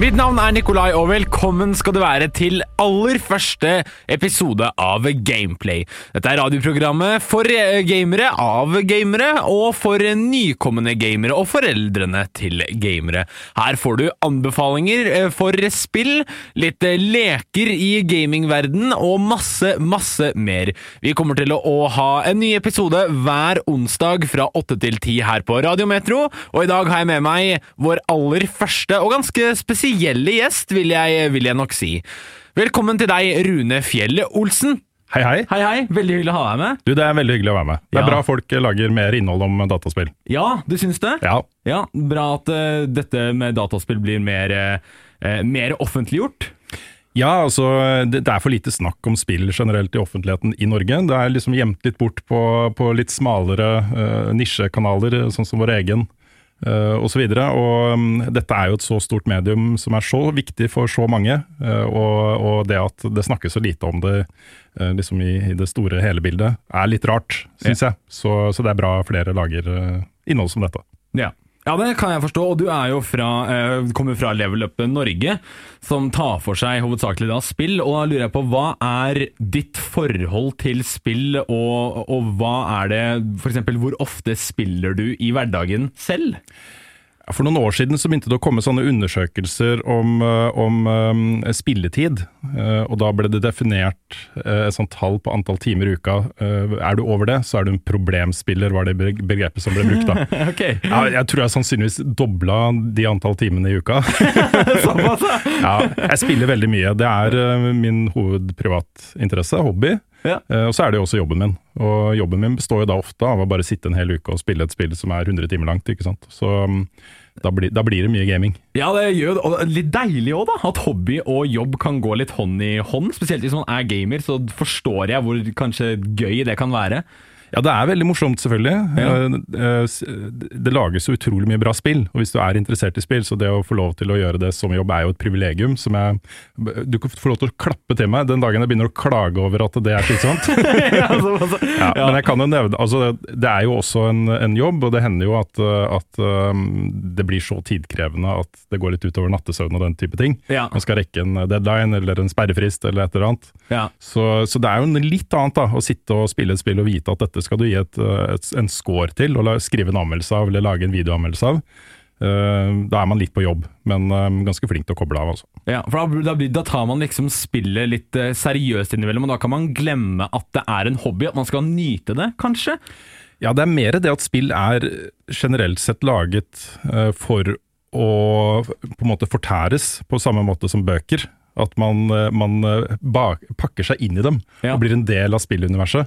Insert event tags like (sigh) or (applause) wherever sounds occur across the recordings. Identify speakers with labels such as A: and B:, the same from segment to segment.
A: Mitt navn er Nikolai, og velkommen skal du være til aller første episode av Gameplay. Dette er radioprogrammet for eh, gamere, av gamere, og for nykommende gamere og foreldrene til gamere. Her får du anbefalinger eh, for spill, litt eh, leker i gamingverden og masse, masse mer. Vi kommer til å ha en ny episode hver onsdag fra 8 til 10 her på Radiometro, og i dag har jeg med meg vår aller første og ganske spesielle gjest, vil jeg, vil jeg nok si. Velkommen til deg, Rune Fjellet Olsen.
B: Hei, hei.
A: Hei, hei. Veldig hyggelig å ha deg med.
B: Du, Det er veldig hyggelig å være med. Det er
A: Ja.
B: bra folk lager mer innhold om dataspill.
A: Ja, du syns det?
B: Ja.
A: Ja, Bra at uh, dette med dataspill blir mer, uh, mer offentliggjort.
B: Ja, altså, det, det er for lite snakk om spill generelt i offentligheten i Norge. Det er liksom gjemt litt bort på, på litt smalere uh, nisjekanaler, sånn som vår egen, osv. Og, så og um, dette er jo et så stort medium som er så viktig for så mange. uh, og, og det at det snakkes så lite om det uh, liksom i, i det store hele bildet, er litt rart, syns jeg. Så, så det er bra flere lager uh, innhold som dette.
A: Ja. Ja, det kan jeg forstå, og du er jo fra, eh, kommer fra Level Up Norge, som tar for seg hovedsakelig da spill, og da lurer jeg på hva er ditt forhold til spill, og, og hva er det, eksempel, hvor ofte spiller du i hverdagen selv?
B: For noen år siden så begynte det å komme sånne undersøkelser om, eh, om eh, spilletid. Eh, og da ble det definert et sånt tall på antall timer i uka. Er du over det, så er du en problemspiller, var det beg- begrepet som ble brukt da. (laughs)
A: okay.
B: Ja, jeg tror jeg sannsynligvis dobla de antall timene i uka. (laughs) (laughs)
A: ja.
B: jeg spiller veldig mye. Det er min hovedprivatinteresse, hobby.
A: Ja.
B: Eh, og så er det jo også jobben min. Og jobben min består jo da ofte av å bare sitte en hel uke og spille et spill som er 100 timer langt. ikke sant? Så mm, da, blir- da blir det mye gaming.
A: Ja, det gjør det. Og litt deilig òg, da. At hobby og jobb kan gå litt hånd i hånd. Spesielt hvis man er gamer, så forstår jeg hvor kanskje gøy det kan være.
B: Ja, det er veldig morsomt, selvfølgelig.
A: Ja.
B: Eh, eh, s- Det lages jo utrolig mye bra spill, og hvis du er interessert i spill, så det å få lov til å gjøre det som jobb er jo et privilegium. som jeg, Du kan få lov til å klappe til meg den dagen jeg begynner å klage over at det er slitsomt. (laughs)
A: ja, så, så,
B: Ja, Men jeg kan jo nevne, altså det er jo også en, en jobb, og det hender jo at, at um, det blir så tidkrevende at det går litt utover nattesøvn og den type ting.
A: Ja.
B: Man skal rekke en deadline eller en sperrefrist eller et eller annet.
A: ja.
B: Så, så det er jo en litt annet da, å sitte og spille et spill og vite at dette skal du gi et, uh, et, en score til, og la, skrive en anmeldelse av, eller lage en videoanmeldelse av. Uh, da er man litt på jobb, men uh, ganske flink til å koble av. Altså.
A: Ja, for da, da, da tar man liksom spillet litt uh, seriøst innimellom, og da kan man glemme at det er en hobby, at man skal nyte det, kanskje?
B: Ja, det er mer det at spill er generelt sett laget eh, for å på en måte fortæres på samme måte som bøker. At man, eh, man bak, pakker seg inn i dem
A: Ja.
B: og blir en del av spilluniverset.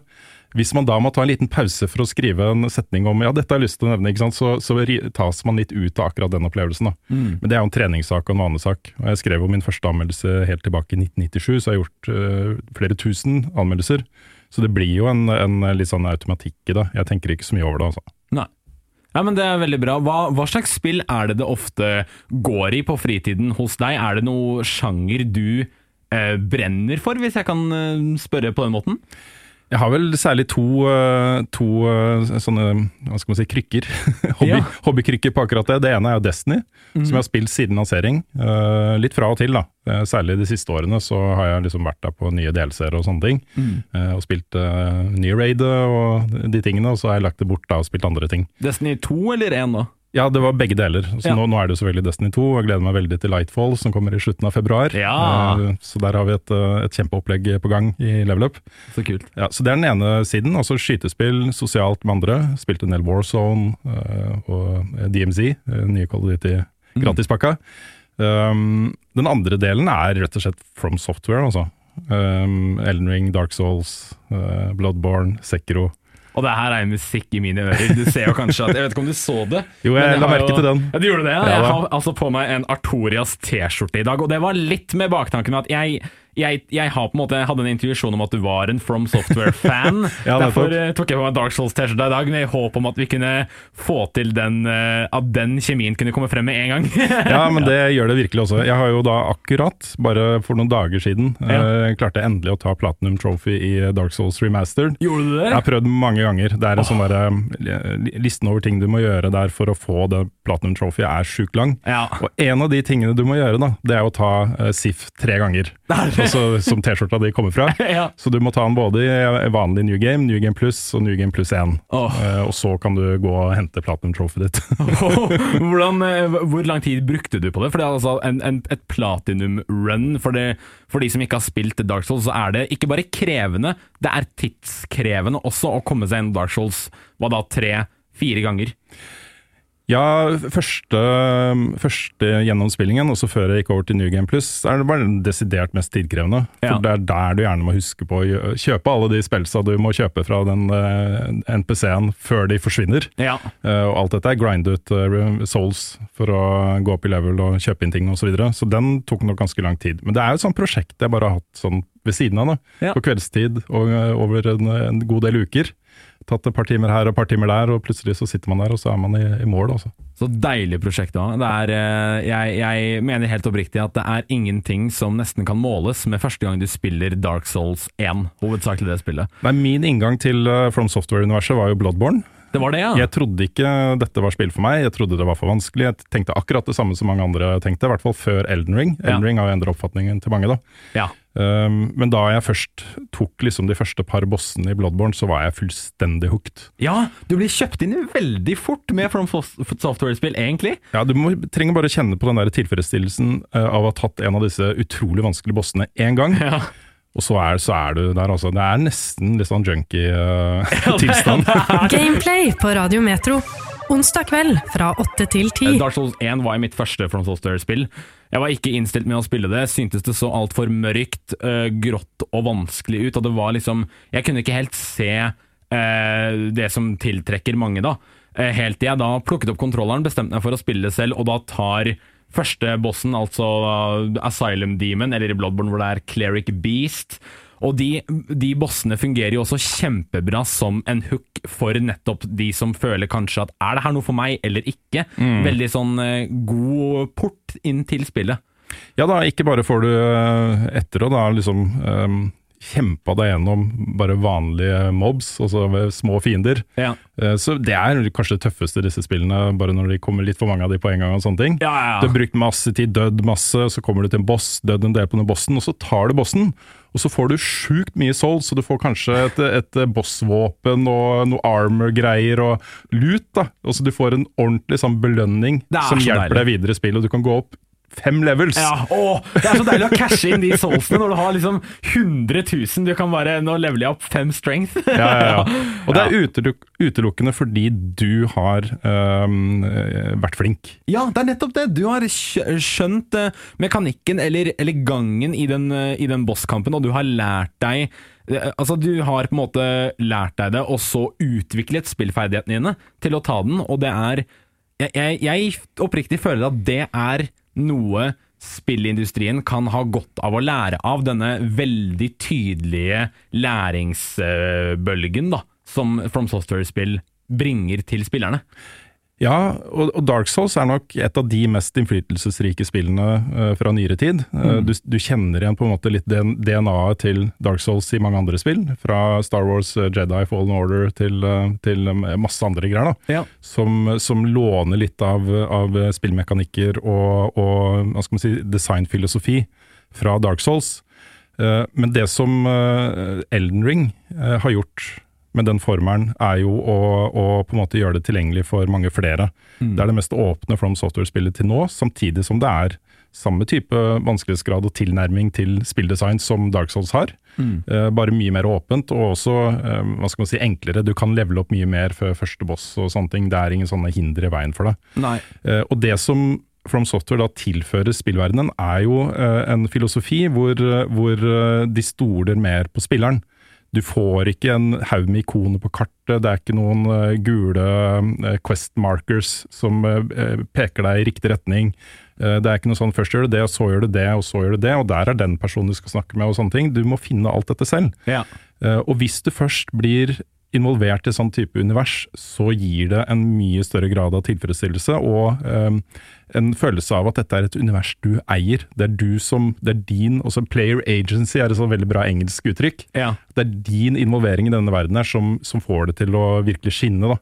B: Hvis man da må ta en liten pause for å skrive en setning om ja, dette har jeg lyst til å nevne? Så, så tas man litt ut av akkurat den opplevelsen. Da. Men det er jo en treningssak og en vanesak. Og jeg skrev jo min første anmeldelse helt tilbake i 1997, så jeg har gjort eh, flere tusen anmeldelser. Så det blir jo en, en litt sånn automatikk i det. Jeg tenker ikke så mye over det, altså.
A: Nei. Ja, men Det er veldig bra. Hva, hva slags spill er det det ofte går i på fritiden hos deg? Er det noe sjanger du eh, brenner for, hvis jeg kan eh, spørre på den måten?
B: Jeg har vel særlig to, eh, to eh, sånne hva skal man si, krykker. (laughs) Hobby,
A: Ja.
B: Hobbykrykker på akkurat det. Det ene er jo Destiny, som jeg har spilt siden lansering. Eh, litt fra og til, da. Særlig de siste årene så har jeg liksom vært der på nye delseere og sånne ting. Eh, Og spilt uh, nye raid og de tingene, og så har jeg lagt det bort da og spilt andre ting.
A: Destiny 2 eller 1 da?
B: Ja, det var begge deler. Så
A: Ja.
B: nå, nå er det jo selvfølgelig Destiny 2, og jeg gleder meg veldig til Lightfall, som kommer i slutten av februar.
A: Ja.
B: Eh, Så der har vi et, eh, et kjempeopplegg på gang i Level Up.
A: Så kult.
B: Ja, så Det er den ene siden. Altså skytespill sosialt med andre. Spilte en del Warzone uh, og DMZ, uh, nye Call of Duty gratispakka. Um, den andre delen er rett og slett From Software, altså. Um, Elden Ring, Dark Souls, Bloodborne, Sekiro.
A: Og det her er musikk i mine ører. Du ser jo kanskje at Jeg vet ikke om du så det?
B: Jo,
A: jeg,
B: jeg la merke
A: jo-
B: til den.
A: Ja, Du gjorde det? Ja, jeg har altså på meg en Artorias T-skjorte i dag, og det var litt med baktanken at jeg jeg, jeg har på en måte jeg hadde en intuisjon om at du var en From Software-fan. (laughs)
B: Ja,
A: Derfor eh, tok jeg på meg Dark Souls-T-skjorta i dag med håp om at vi kunne få til den eh, At den kjemien kunne komme frem med en gang. (laughs)
B: Ja, men det gjør det virkelig også. Jeg har jo da akkurat, bare for noen dager siden, eh, klarte endelig å ta Platinum Trophy i Dark Souls Remastered.
A: Gjorde du det?
B: Jeg har prøvd mange ganger. Det er en sånn der, eh, Listen over ting du må gjøre der for å få det Platinum Trophy er sjukt lang.
A: Ja.
B: Og en av de tingene du må gjøre, da, det er å ta uh, SIF tre ganger. Altså Som T-skjorta di kommer fra. (laughs)
A: Ja.
B: Så du må ta den både i vanlig New Game, New Game Plus og New Game Plus 1.
A: Oh.
B: Uh, og så kan du gå og hente Platinum Trophy ditt. (laughs)
A: Hvordan, eh, hvor lang tid brukte du på det? For det er altså en, en, et platinum-run. For, det- for de som ikke har spilt Dark Souls, så er det ikke bare krevende, det er tidskrevende også å komme seg inn Dark Souls hva da, tre-fire ganger.
B: Ja, første, første gjennomspillingen, også før jeg gikk over til New Game Plus, er det bare den desidert mest tidkrevende. For
A: Ja.
B: det er der du gjerne må huske på å kjøpe alle de spillsa du må kjøpe fra den eh, NPC-en før de forsvinner.
A: Ja.
B: Uh, og alt dette er grind ut uh, souls for å gå opp i level og kjøpe inn ting osv. Så, videre. så den tok nok ganske lang tid. Men det er jo et sånt prosjekt jeg bare har hatt sånn ved siden av, da.
A: Ja.
B: På kveldstid og over en, en god del uker. Tatt et par timer her og et par timer der, og plutselig så sitter man der, og så er man i, i mål, Også.
A: Så deilig prosjekt da. Det er, eh, jeg, jeg mener helt oppriktig at det er ingenting som nesten kan måles med første gang du spiller Dark Souls 1, hovedsakelig det spillet.
B: Nei, min inngang til eh, From Software-universet var jo Bloodborne.
A: Det var det, ja?
B: Jeg trodde ikke dette var spill for meg, jeg trodde det var for vanskelig. Jeg tenkte akkurat det samme som mange andre tenkte, i hvert fall før Elden Ring.
A: Ja.
B: Elden Ring har jo endret oppfatningen til mange, da.
A: Ja.
B: Um, men da jeg først tok liksom de første par bossene i Bloodborne, så var jeg fullstendig hooked.
A: Ja, du blir kjøpt inn veldig fort med From Software-spill, egentlig.
B: Ja, Du må, trenger bare kjenne på den der tilfredsstillelsen eh, av å ha tatt en av disse utrolig vanskelige bossene én gang,
A: Ja.
B: Og så er, så er du der, altså. Det er nesten litt sånn junkie-tilstand. (laughs) (laughs)
C: Gameplay på Radio Metro. Onsdag kveld fra 8 til 10.
A: Dark Souls 1 var mitt første From Software-spill. Jeg var ikke innstilt med å spille det, syntes det så altfor mørkt, uh, grått og vanskelig ut. Og det var liksom Jeg kunne ikke helt se uh, det som tiltrekker mange, da. Eh, helt til jeg da plukket opp kontrolleren, bestemte meg for å spille det selv, og da tar første bossen, altså øh, Asylum Demon, eller i Bloodborne hvor det er Cleric Beast. Og de, de bossene fungerer jo også kjempebra som en hook for nettopp de som føler kanskje at er det her noe for meg eller ikke. Veldig sånn eh, god port inn til spillet.
B: Ja da, ikke bare får du eh, etter å da liksom um, kjempa deg gjennom bare vanlige mobs, altså små fiender.
A: Ja.
B: Eh, Så det er kanskje det tøffeste disse spillene, bare når det kommer litt for mange av de på en gang og sånne ting.
A: Ja, ja.
B: Du har brukt masse tid, dødd masse, så kommer du til en boss, dødd en del på den bossen, og så tar du bossen. Og så får du sjukt mye souls, så du får kanskje et, et bossvåpen og noe armor-greier og loot. da. Og så Du får en ordentlig sånn belønning som hjelper
A: deilig.
B: deg videre i spillet, og du kan gå opp fem levels.
A: Ja, å, det er så deilig å cashe inn de soulsene når du har liksom 100 000. Du kan bare Nå leveler jeg opp fem strength.
B: Ja, ja, ja. (laughs) Og det er utelukkende fordi du har øh, vært flink.
A: Ja, det er nettopp det. Du har skjønt eh, mekanikken eller, eller gangen i den, eh, i den bosskampen, og du har lært deg Altså, du har på en måte lært deg det, og så utviklet spillferdighetene dine til å ta den, og det er Jeg, jeg, jeg oppriktig føler at det er noe spillindustrien kan ha godt av å lære av, denne veldig tydelige læringsbølgen da, som From Software-spill bringer til spillerne.
B: Ja, og, og Dark Souls er nok et av de mest innflytelsesrike spillene øh, fra nyere tid. Uh, du, du kjenner igjen på en måte litt DNA-et til Dark Souls i mange andre spill. Fra Star Wars, uh, Jedi, Fallen Order til, til masse andre greier. da.
A: Ja.
B: Som, som låner litt av, av spillmekanikker og, og hva skal man si, designfilosofi fra Dark Souls. Eh, men det som eh, Elden Ring eh, har gjort med den formelen, er jo å, å på en måte gjøre det tilgjengelig for mange flere. Det er det mest åpne From Software-spillet til nå, samtidig som det er samme type vanskelighetsgrad og tilnærming til spilldesign som Dark Souls har. Eh, bare mye mer åpent, og også eh, hva skal man si, enklere. Du kan levele opp mye mer før første boss og sånne ting. Det er ingen sånne hinder i veien for deg. Eh, og det som From Software da tilfører spillverdenen, er jo eh, en filosofi hvor, hvor eh, de stoler mer på spilleren. Du får ikke en haug med ikoner på kartet, det er ikke noen eh, gule eh, quest markers som eh, peker deg i riktig retning. Det er ikke noe sånn først gjør du det, og så gjør du det, og så gjør du det, og der er den personen du skal snakke med, og sånne ting. Du må finne alt dette selv.
A: Ja.
B: Og hvis du først blir involvert i sånn type univers, så gir det en mye større grad av tilfredsstillelse og um, en følelse av at dette er et univers du eier. Det er du som, det er din, også player agency er et sånn veldig bra engelsk uttrykk.
A: ja.
B: Det er din involvering i denne verden her som, som får det til å virkelig skinne. da.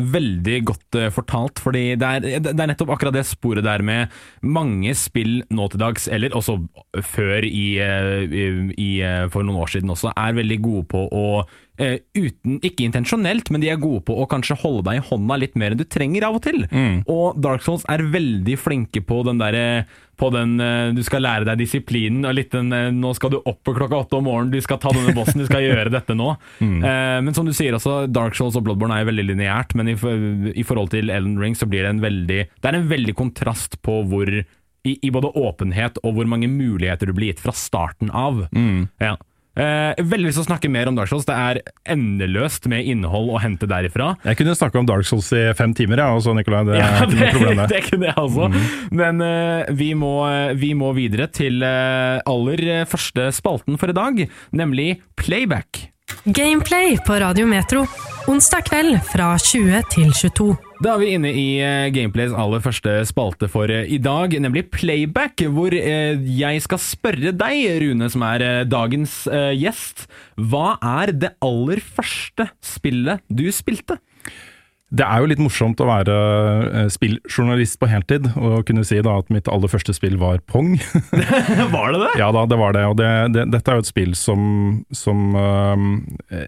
A: Veldig godt eh, fortalt, fordi det er, det er nettopp akkurat det sporet der med mange spill nå til dags, eller også før i, eh, i, i eh, for noen år siden også, er veldig gode på å uten, ikke intensjonelt, men de er gode på å kanskje holde deg i hånda litt mer enn du trenger av og til. Og Dark Souls er veldig flinke på den derre på den eh, Du skal lære deg disiplinen og litt den eh, Nå skal du opp klokka åtte om morgenen, du skal ta denne bossen, du skal (laughs) gjøre dette nå. Eh, men som du sier også, Dark Souls og Bloodborne er jo veldig lineært, men i, i forhold til Elden Ring så blir det en veldig Det er en veldig kontrast på hvor i, i både åpenhet og hvor mange muligheter du blir gitt fra starten av. Ja. Eh, veldig lyst til å snakke mer om Dark Souls. Det er endeløst med innhold å hente derifra.
B: Jeg kunne snakke om Dark Souls i fem timer, ja, også, Nikolai. Det er
A: Ja,
B: det. (laughs)
A: det kunne jeg også. Men eh, vi, må, vi må videre til eh, aller første spalten for i dag, nemlig Playback.
C: Gameplay på Radio Metro. Onsdag kveld fra 20 til 22.
A: Da er vi inne i eh, Gameplays aller første spalte for eh, i dag, nemlig Playback, hvor eh, jeg skal spørre deg, Rune, som er dagens gjest, hva er det aller første spillet du spilte?
B: Det er jo litt morsomt å være eh, spilljournalist på heltid, og kunne si da at mitt aller første spill var Pong. (laughs)
A: var det det?
B: ja da, det var det. Og det, det, dette er jo et spill som, som eh,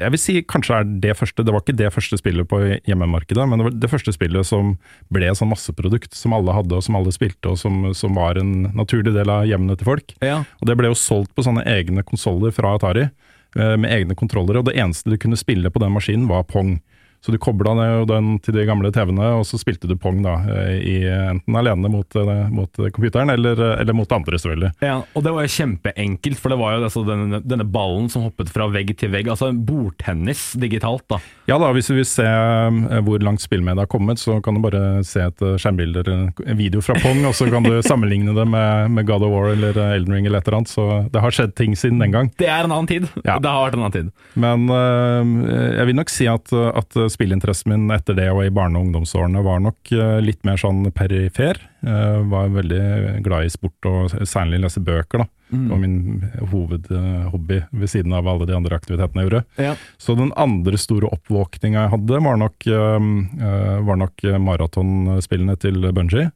B: Jeg vil si kanskje er det første Det var ikke det første spillet på hjemmemarkedet, men det var det første spillet som ble et sånn masseprodukt som alle hadde, og som alle spilte, og som, som var en naturlig del av hjemmene til folk.
A: Ja.
B: Og det ble jo solgt på sånne egne konsoller fra Atari, eh, med egne kontrollere, og det eneste du kunne spille på den maskinen var Pong. Så du kobla den til de gamle TV-ene, og så spilte du Pong da, eh, i, enten alene mot, eh, mot computeren, eller, eller mot andre, selvfølgelig.
A: Ja, og det var jo kjempeenkelt, for det var jo altså denne, denne ballen som hoppet fra vegg til vegg. Altså en bordtennis digitalt, da.
B: Ja da, hvis du vil se eh, hvor langt spillmediet har kommet, så kan du bare se et eh, skjermbilde eller en video fra Pong, og så kan du (laughs) sammenligne det med, med God of War eller eh, Elden Ring eller et eller annet. Så det har skjedd ting siden den gang.
A: Det er en annen tid.
B: Ja.
A: Det har vært en annen tid.
B: Men jeg vil nok si at, at spillinteressen min etter det og i barne- og ungdomsårene var nok litt mer sånn perifer. Jeg var veldig glad i sport og særlig lese bøker. da. Det var min hovedhobby ved siden av alle de andre aktivitetene jeg gjorde.
A: Ja.
B: Så den andre store oppvåkninga jeg hadde, var nok, øh, øh, var nok maratonspillene til Bungie.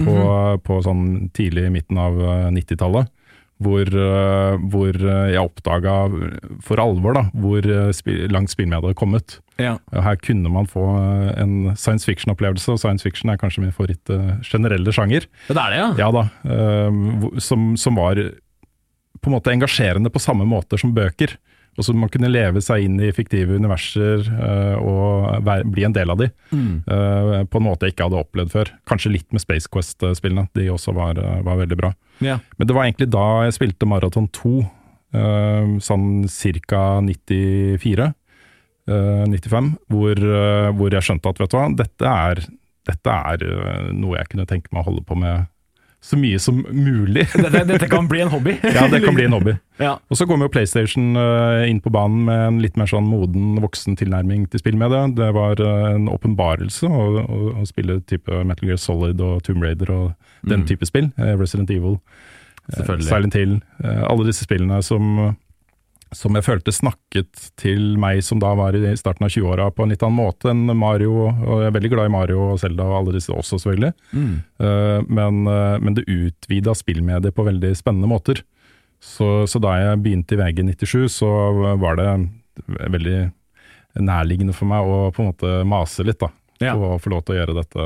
B: På, på sånn tidlig midten av øh, 90-tallet. Hvor, øh, hvor jeg oppdaga for alvor da, hvor langt spillmediet hadde kommet.
A: Ja.
B: Her kunne man få en science fiction-opplevelse, og science fiction er kanskje min favoritt generelle sjanger.
A: Det er det, ja.
B: Ja da, som, som var på en måte engasjerende på samme måter som bøker. Og så man kunne leve seg inn i fiktive universer uh, og være, bli en del av de. øh, på en måte jeg ikke hadde opplevd før. Kanskje litt med Space Quest-spillene, de også var, øh, var veldig bra.
A: ja.
B: Men det var egentlig da jeg spilte Marathon 2, uh, sånn ca. 94. øh, 95, hvor, hvor jeg skjønte at vet du hva, dette er, dette er noe jeg kunne tenke meg å holde på med så mye som mulig. (laughs)
A: Dette, dette kan bli en hobby.
B: ja, det kan bli en hobby. (laughs)
A: Ja.
B: Og så kommer jo PlayStation øh, inn på banen med en litt mer sånn moden, voksen tilnærming til spill med Det Det var øh, en åpenbarelse å, å, å spille type Metal Gear Solid og Tomb Raider og den type spill. eh, Resident Evil. eh, Silent Hill. eh, Alle disse spillene som, som jeg følte snakket til meg som da var i starten av 20-åra på en litt annen måte enn Mario. Og jeg er veldig glad i Mario og Zelda og alle disse også, selvfølgelig.
A: Mm.
B: Uh, Men, uh, men det utvida spillmediet på veldig spennende måter. Så, så da jeg begynte i VG97, så var det veldig nærliggende for meg å på en måte mase litt, da.
A: Ja.
B: Og få lov til å gjøre dette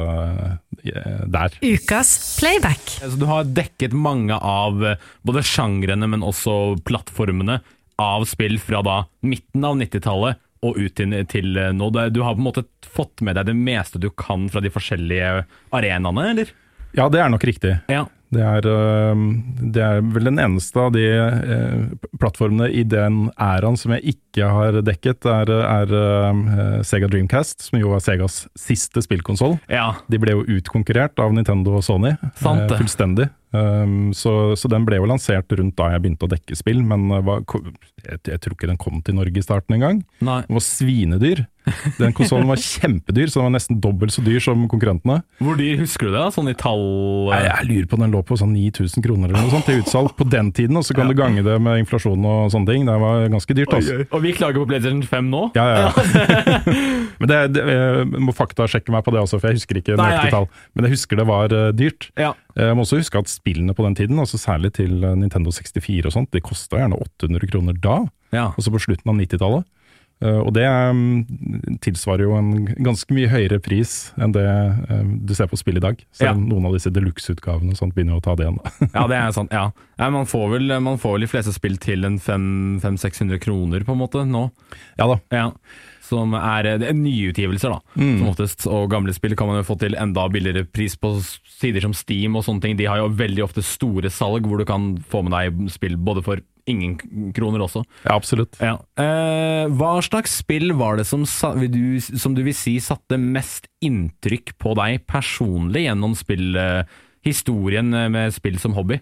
B: eh, der.
C: Ukas playback.
A: Altså, du har dekket mange av både sjangrene, men også plattformene av spill fra da midten av 90-tallet og ut til, til nå. Du har på en måte fått med deg det meste du kan fra de forskjellige arenaene, eller?
B: Ja, det er nok riktig.
A: Ja.
B: Det er, det er vel den eneste av de eh, plattformene i den æraen som jeg ikke har dekket, er, er eh, Sega Dreamcast, som jo var Segas siste spillkonsoll.
A: Ja.
B: De ble jo utkonkurrert av Nintendo og Sony,
A: Sant det.
B: eh, fullstendig. Um, så, så den ble jo lansert rundt da jeg begynte å dekke spill, men eh, var, jeg, jeg tror ikke den kom til Norge i starten engang.
A: Nei.
B: Den var svinedyr. Den konsollen var kjempedyr, så den var nesten dobbelt så dyr som konkurrentene.
A: Hvor dyr husker du det? da? Sånn i tall
B: Nei, jeg lurer på den lå på sånn 9000 kroner eller noe sånt til utsalg på den tiden, og så kan du gange det med inflasjon og sånne ting. Det var ganske dyrt, altså.
A: Og vi klager på PlayStation 5 nå?
B: Ja, ja, ja. (laughs) Men det, det, jeg må faktasjekke meg på det også, for jeg husker ikke nøyaktig tall. Men jeg husker det var eh, dyrt.
A: Ja.
B: Jeg må også huske at spillene på den tiden, altså særlig til eh, Nintendo 64 og sånt, de kosta gjerne 800 kroner da,
A: ja.
B: altså på slutten av 90-tallet. Eh, Og det tilsvarer jo en ganske mye høyere pris enn det eh, du ser på spill i dag. Selv om noen av disse deluxe-utgavene begynner å ta det igjen.
A: Ja, det er sant. ja. Man, får vel, man får vel de fleste spill til en 500-600 kroner, på en måte, nå.
B: Ja da.
A: Ja. Som er, det er nyutgivelser, da, som oftest. Og gamle spill kan man jo få til enda billigere pris på sider som Steam og sånne ting. De har jo veldig ofte store salg hvor du kan få med deg spill både for ingen kroner også.
B: Ja, absolutt.
A: Ja. Eh, hva slags spill var det som, du, som du vil si satte mest inntrykk på deg personlig gjennom spill, eh, eh, med spill som hobby?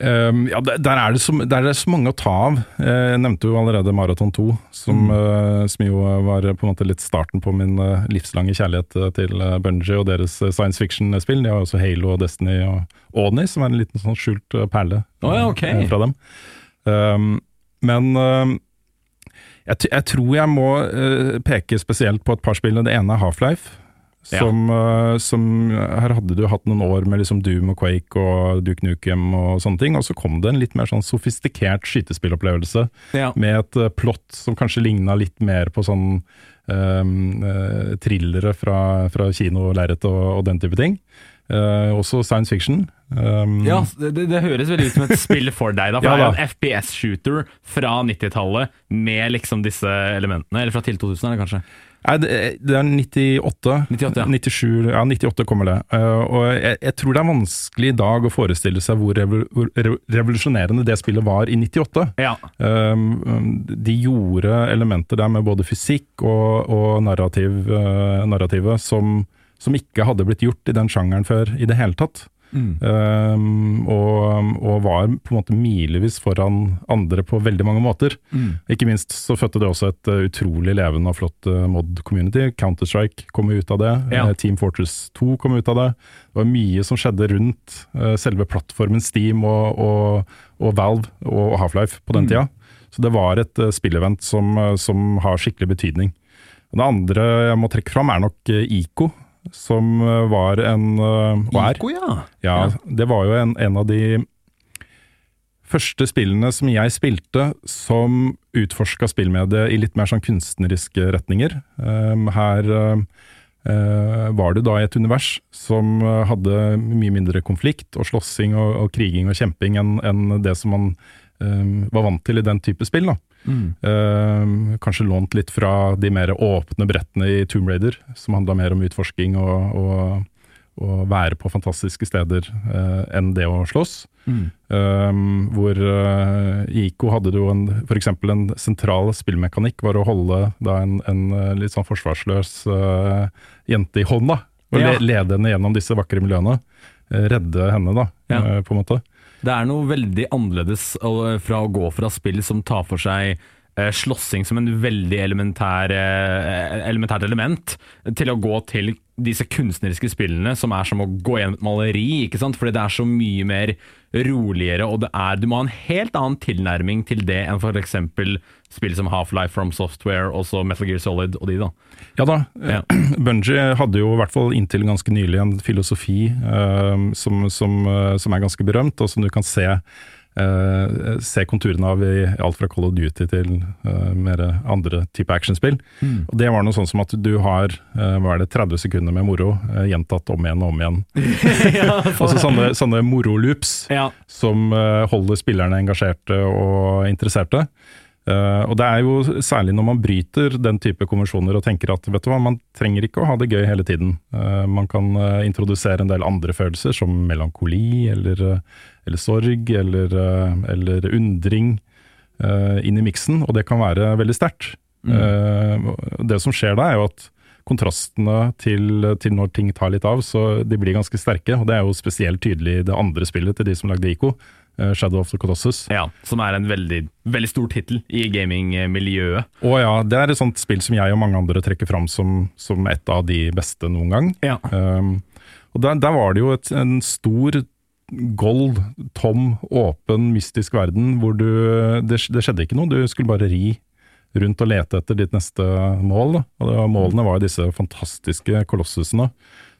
B: Um, ja, der, er det så, der er det så mange å ta av. Eh, Jeg nevnte jo allerede Maraton 2, som, eh, som jo var på en måte litt starten på min eh, livslange kjærlighet til uh, Bungie og deres science fiction-spill. De har også Halo og Destiny og Oni, som er en liten sånn skjult perle
A: oh, ja, ok.
B: eh, fra dem. Um, men um, jeg, jeg tror jeg må peke spesielt på et par spill. Det ene er Half-Life.
A: Ja.
B: Som, eh, som Her hadde du hatt noen år med liksom Doom og Quake og Duke Nukem og sånne ting, og så kom det en litt mer sånn sofistikert skytespillopplevelse
A: Ja.
B: med et uh, plott som kanskje ligna litt mer på sånn um, uh, thrillere fra, fra kinolerret og, og den type ting. Uh, også science fiction. Um,
A: Ja, det, det høres veldig ut som et spill for deg, da. For (laughs)
B: Ja,
A: det er jo en FPS-shooter fra 90-tallet med liksom disse elementene. Eller fra til 2000, er det kanskje?
B: Nei, det, er 98.
A: 98, ja.
B: 97, ja, 98 kommer det. Eh, og jeg, jeg tror det er vanskelig i dag å forestille seg hvor revolusjonerende det spillet var i 98.
A: Ja.
B: Um, um, de gjorde elementer der med både fysikk og, og narrativ, eh, narrativet som, som ikke hadde blitt gjort i den sjangeren før i det hele tatt. Um, og, og var på en måte milevis foran andre på veldig mange måter. Ikke minst så fødte det også et uh, utrolig levende og flott uh, mod-community. Counter-Strike kom ut av det.
A: Ja.
B: Uh, Team Fortress 2 kom ut av det. Det var mye som skjedde rundt selve plattformen Steam og, og, og Valve og Half-Life på den tida. Så det var et spillevent som, som har skikkelig betydning. Det andre jeg må trekke fram, er nok ICO, som uh, var en uh, og er
A: Ico, ja.
B: ja, det var jo en, en av de første spillene som jeg spilte som utforska spillmediet i litt mer sånn kunstneriske retninger. Um, her eh, var du da i et univers som eh, hadde mye mindre konflikt og slåssing og, og kriging og kjemping enn enn det som man um, var vant til i den type spill. da. Um, kanskje lånt litt fra de mer åpne brettene i Tomb Raider, som handla mer om utforsking og, og, og være på fantastiske steder eh, enn det å slåss. Um, hvor uh, i ICO hadde du en, for eksempel en sentral spillmekanikk, var å holde da en, en eh, litt sånn forsvarsløs uh, jente i hånda, og
A: Ja.
B: le, lede henne gjennom disse vakre miljøene. Eh, redde henne, da,
A: Ja.
B: uh, på en måte.
A: Det er noe veldig annerledes fra å gå fra spill som tar for seg eh, slåssing som en veldig elementær, eh, elementært element, til å gå til disse kunstneriske spillene som er som å gå gjennom et maleri, ikke sant? Fordi det er så mye mer roligere, og det er, du må ha en helt annen tilnærming til det enn eksempel spill som Half-Life from Software, også Metal Gear Solid og de da.
B: Ja da,
A: Ja. (clears throat)
B: Bungie hadde jo i hvert fall inntil ganske nylig en filosofi eh, som, som, eh, som er ganske berømt, og som du kan se, eh, se konturene av i alt fra Call of Duty til uh, mer andre type actionspill. Og Det var noe sånn som at du har uh, hva er det, 30 sekunder med moro, gjentatt om igjen og om igjen. (laughs) altså sånne, sånne moroloops
A: Ja.
B: som holder spillerne engasjerte og interesserte. Eh, og det er jo særlig når man bryter den type konvensjoner og tenker at vet du hva, man trenger ikke å ha det gøy hele tiden. Eh, man kan eh, introdusere en del andre følelser, som melankoli eller, eller sorg eller, eller undring inn i miksen, og det kan være veldig sterkt. Eh, det som skjer da, er jo at kontrastene til, til når ting tar litt av, så de blir ganske sterke. og Det er jo spesielt tydelig i det andre spillet til de som lagde ICO, Shadow of the Colossus.
A: Ja, Som er en veldig, veldig stor tittel i gamingmiljøet.
B: Og ja, det er et sånt spill som jeg og mange andre trekker fram som, som et av de beste noen gang.
A: Ja.
B: Um, og der, der var det jo et, en stor gold, tom, åpen, mystisk verden hvor du det, det skjedde ikke noe, du skulle bare ri rundt og lete etter ditt neste mål. Da. Og var, målene var jo disse fantastiske kolossusene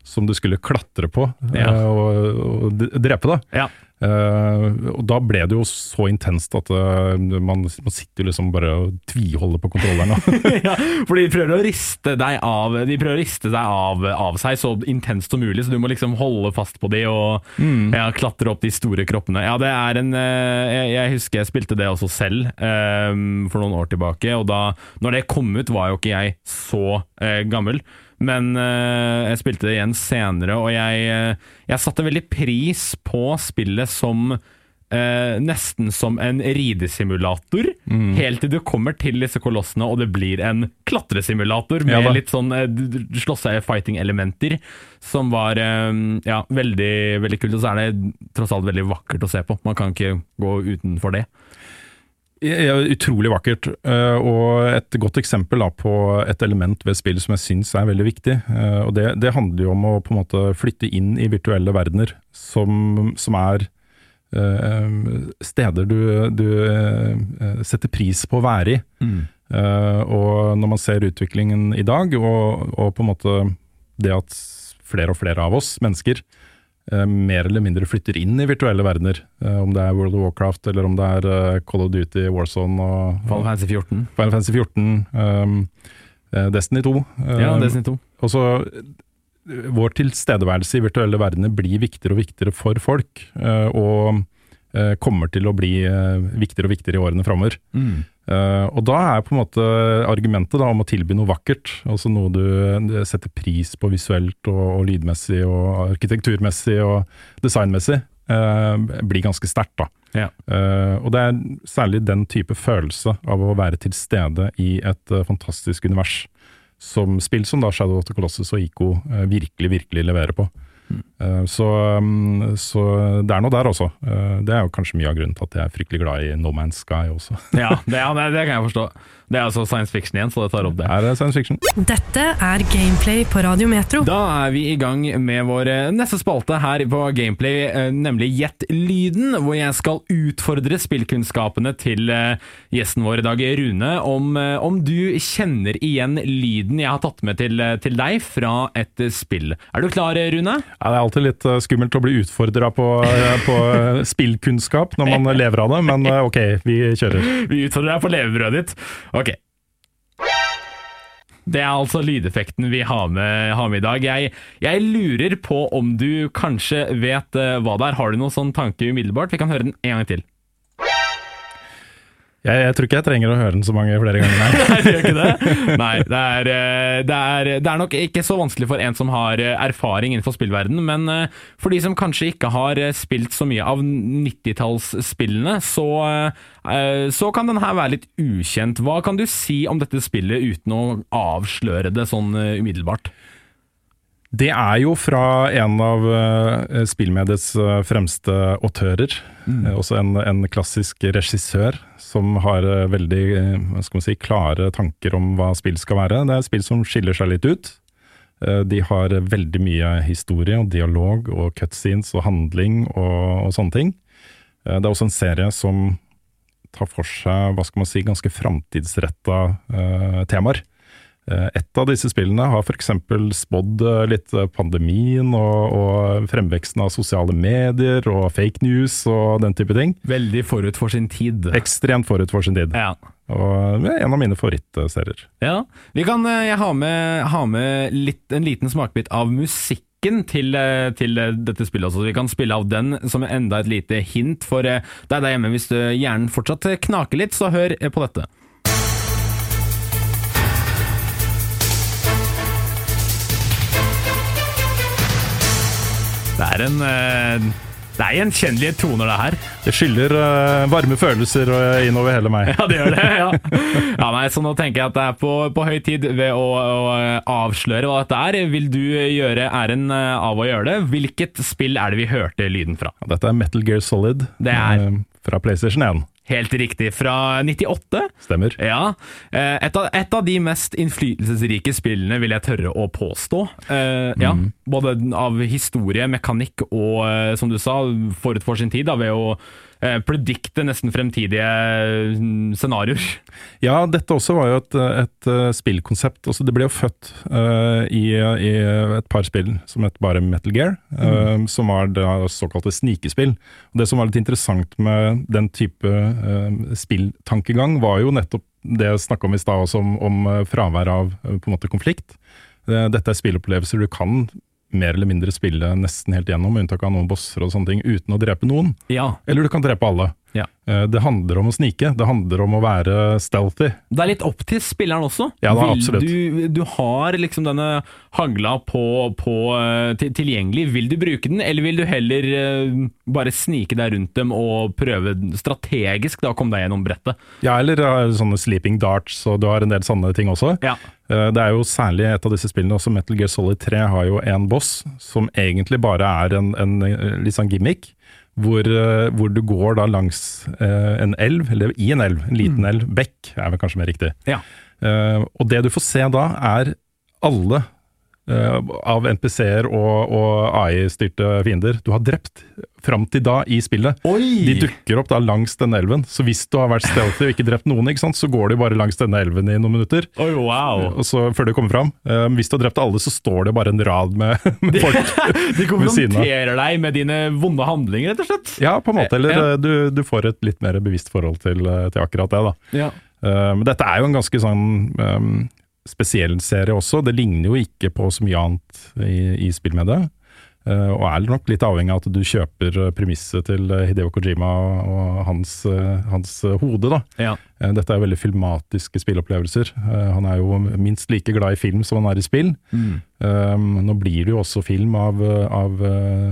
B: som du skulle klatre på
A: Ja.
B: eh, og, drepe. det.
A: Ja.
B: Uh, og da ble det jo så intenst at uh, man, man sitter jo liksom bare og tviholder på kontrolleren. (laughs)
A: ja, for de prøver å riste deg av De prøver å riste deg av, av seg så intenst som mulig, så du må liksom holde fast på de og ja, klatre opp de store kroppene. Ja, det er en uh, Jeg, jeg husker jeg spilte det også selv for noen år tilbake, og da Når det kom ut, var jo ikke jeg så gammel. Men eh, jeg spilte det igjen senere, og jeg, eh, jeg satte veldig pris på spillet som eh, nesten som en ridesimulator, helt til du kommer til disse kolossene og det blir en klatresimulator med
B: Ja
A: litt sånn eh, slåsse-fighting-elementer, som var eh, ja, veldig, veldig kult. Og så er det tross alt veldig vakkert å se på. Man kan ikke gå utenfor det.
B: Utrolig vakkert, eh, og et godt eksempel på et element ved spill som jeg syns er veldig viktig. Eh, og det, det handler jo om å på en måte flytte inn i virtuelle verdener, som, som er eh, steder du, du setter pris på å være i. Mm. og når man ser utviklingen i dag, og, og på en måte det at flere og flere av oss mennesker mer eller mindre flytter inn i virtuelle verdener, eh, om det er World of Warcraft eller om det er eh, Call of Duty, Warzone og
A: Final Fantasy 14.
B: Final Fantasy 14, um, eh, Destiny 2. eh,
A: Ja, Destiny 2.
B: og så eh, Vår tilstedeværelse i virtuelle verdener blir viktigere og viktigere for folk, eh, og eh, kommer til å bli eh, viktigere og viktigere i årene framover. Eh, og da er på en måte argumentet da, om å tilby noe vakkert, altså noe du eh, setter pris på visuelt og, og lydmessig og arkitekturmessig og designmessig, eh, blir ganske sterkt. da.
A: Ja.
B: Uh, og det er særlig den type følelse av å være til stede i et uh, fantastisk univers, som spill som da Shadow of the Colossus og Ico uh, virkelig, virkelig leverer på. Eh, så, mm, så det er noe der også. Eh, det er jo kanskje mye av grunnen til at jeg er fryktelig glad i No Man's Sky også.
A: Ja, det, det, det kan jeg forstå. Det er altså science fiction igjen, så det tar opp det.
B: Her er science fiction.
C: Dette er Gameplay på Radio Metro.
A: Da er vi i gang med vår eh, neste spalte her på Gameplay, eh, nemlig Gjett lyden, hvor jeg skal utfordre spillkunnskapene til eh, gjesten vår i dag, Rune, om, om du kjenner igjen lyden jeg har tatt med til, til deg fra et spill. Er du klar, Rune?
B: Ja, det er alltid litt skummelt å bli utfordra på, på spillkunnskap når man lever av det, men ok, vi kjører. (laughs)
A: Vi utfordrer deg på levebrødet ditt. Ok. Det er altså lydeffekten vi har med, har med i dag. Jeg, jeg lurer på om du kanskje vet eh, hva det er. Har du noen sånn tanke umiddelbart? Vi kan høre den en gang til.
B: Jeg, jeg tror ikke jeg trenger å høre den så mange flere ganger. Nei. (laughs)
A: Nei, det. Nei, det er, eh, det, er, det er nok ikke så vanskelig for en som har eh, erfaring innenfor spillverdenen, men eh, for de som kanskje ikke har spilt så mye av 90-tallsspillene, så, så kan den her være litt ukjent. Hva kan du si om dette spillet uten å avsløre det sånn umiddelbart?
B: Det er jo fra en av uh, spillmediets eh, fremste autører. Eh, også en, en klassisk regissør som har eh, veldig eh, skal man si, klare tanker om hva spill skal være. Det er spill som skiller seg litt ut. Eh, de har veldig mye historie og dialog og cutscenes og handling og, og sånne ting. Eh, det er også en serie som tar for seg hva skal man si, ganske framtidsretta uh, temaer. Eh, Et av disse spillene har f.eks. spådd eh, litt eh, pandemien og, og fremveksten av sosiale medier og fake news og den type ting.
A: Veldig forut for sin tid.
B: Ekstremt forut for sin tid.
A: Ja.
B: Og en av mine favorittserier.
A: Ja, vi kan jeg har med, har med litt, en liten smakbit av musikken til, til dette spillet også. Vi kan spille av den som enda et lite hint for deg der hjemme. Hvis du hjernen fortsatt knaker litt, så hør på dette. Det er en eh, Det er gjenkjennelige toner, det her.
B: Det skyller eh, varme følelser eh, innover hele meg.
A: Ja, det gjør det. ja. ja nei, Så nå tenker jeg at det er på, på høy tid ved å, å avsløre hva dette er. Vil du gjøre æren av å gjøre det? Hvilket spill er det vi hørte lyden fra?
B: Dette er Metal Gear Solid
A: Det er-
B: fra PlayStation 1.
A: Helt riktig. Fra 98.
B: Stemmer.
A: Ja. eh, Et av, et av de mest innflytelsesrike spillene, vil jeg tørre å påstå. Eh, ja, Både av historie, mekanikk og, eh, som du sa, forut for sin tid, da, ved å predikte nesten fremtidige mm, scenarioer.
B: Ja, dette også var jo et, et eh, spillkonsept. Også det ble jo født uh, i, i et par spill som het bare Metal Gear, eh, som var det såkalte snikespill. Og det som var litt interessant med den type uh, spilltankegang, var jo nettopp det jeg snakka om i stad, om, om eh, fravær av eh, på en måte konflikt. Eh, Dette er spillopplevelser du kan mer eller mindre spille nesten helt gjennom, med unntak av noen bosser og sånne ting, uten å drepe noen.
A: Ja.
B: Eller du kan drepe alle.
A: Ja.
B: Eh, Det handler om å snike, det handler om å være stealthy.
A: Det er litt opp til spilleren også.
B: Ja, da, absolutt.
A: Du, du har liksom denne hagla på, på eh, til, tilgjengelig. Vil du bruke den, eller vil du heller eh, bare snike deg rundt dem og prøve strategisk da å komme deg gjennom brettet?
B: Ja, eller sånne sleeping darts, og du har en del sånne ting også.
A: Ja.
B: Det er jo særlig et av disse spillene, også Metal Gear Solid 3 har jo en boss som egentlig bare er en, en en litt sånn gimmick, hvor, eh, hvor du går da langs eh, en elv, eller i en elv, en liten elv, bekk er vel kanskje mer riktig.
A: Ja.
B: Eh, og det du får se da, er alle av NPC-er og, og AI-styrte fiender du har drept fram til da i spillet. De dukker opp da langs denne elven, så hvis du har vært stealthy og ikke drept noen, ikke sant, så går de bare langs denne elven i noen minutter.
A: Oi, wow.
B: Og så før de kommer fram. Eh, hvis du har drept alle, så står det bare en rad med, (laughs) med folk. (laughs)
A: De
B: ved siden av.
A: konfronterer deg med dine vonde handlinger, rett og slett.
B: Ja, på en måte. Eller
A: Ja.
B: eh, du, du får et litt mer bevisst forhold til, eh, til akkurat det. da.
A: Ja.
B: Eh, Men dette er jo en ganske sånn um, spesiell serie også. Det ligner jo ikke på så mye annet i, i spillmediet. Uh, og er nok litt avhengig av at du kjøper premisset til Hideo Kojima og, hans, eh, hans hode. da.
A: Ja.
B: Uh, Dette er veldig filmatiske spillopplevelser. Uh, Han er jo minst like glad i film som han er i spill.
A: Mm.
B: Um, nå blir det jo også film av, av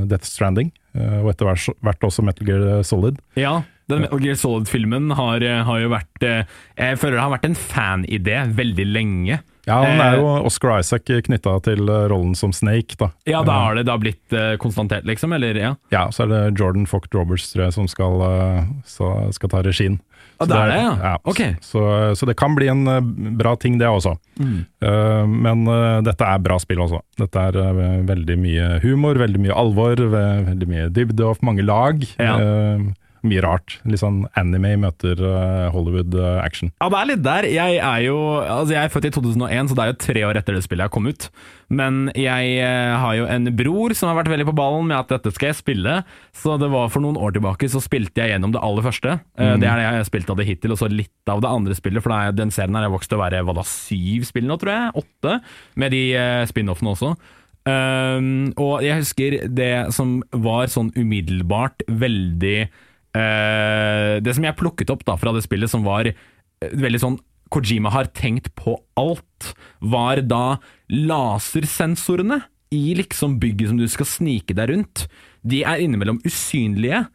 B: Death Stranding, og etter hvert også Metal Gear Solid.
A: Ja, den Metal Gear Solid-filmen har, eh, har jo vært eh, Jeg føler det har vært en fanidé veldig lenge.
B: Ja, han er
A: Eh,
B: jo Oscar Isaac knytta til eh, rollen som Snake, da.
A: Ja, da har det da blitt konstantert, liksom? Eller, ja?
B: Ja, så er det Jordan Focht Roberts tror jeg, som skal, eh, så, skal ta regien.
A: Ah,
B: Så
A: det er det, ja. Ok.
B: Så, så det kan bli en eh, bra ting, det også.
A: Mm.
B: Uh, men uh, dette er bra spill også. Dette er uh, veldig mye humor, veldig mye alvor, veldig mye dybde og mange lag.
A: Ja.
B: Mye rart. Litt sånn anime møter eh, Hollywood eh, action.
A: Ja, det er litt der. Jeg er jo altså jeg er født i 2001, så det er jo tre år etter det spillet har kommet ut. Men jeg eh, har jo en bror som har vært veldig på ballen med at dette skal jeg spille. Så det var for noen år tilbake så spilte jeg gjennom det aller første. Mm. Det er det jeg har spilt av det hittil, og så litt av det andre spillet. For det er, den serien her jeg vokst til å være hva da, syv spill nå, tror jeg? Åtte? Med de spin-offene også. Um, og jeg husker det som var sånn umiddelbart veldig Det som jeg plukket opp da fra det spillet, som var eh, veldig sånn Kojima har tenkt på alt, var da lasersensorene i liksom bygget som du skal snike deg rundt. De er innimellom usynlige,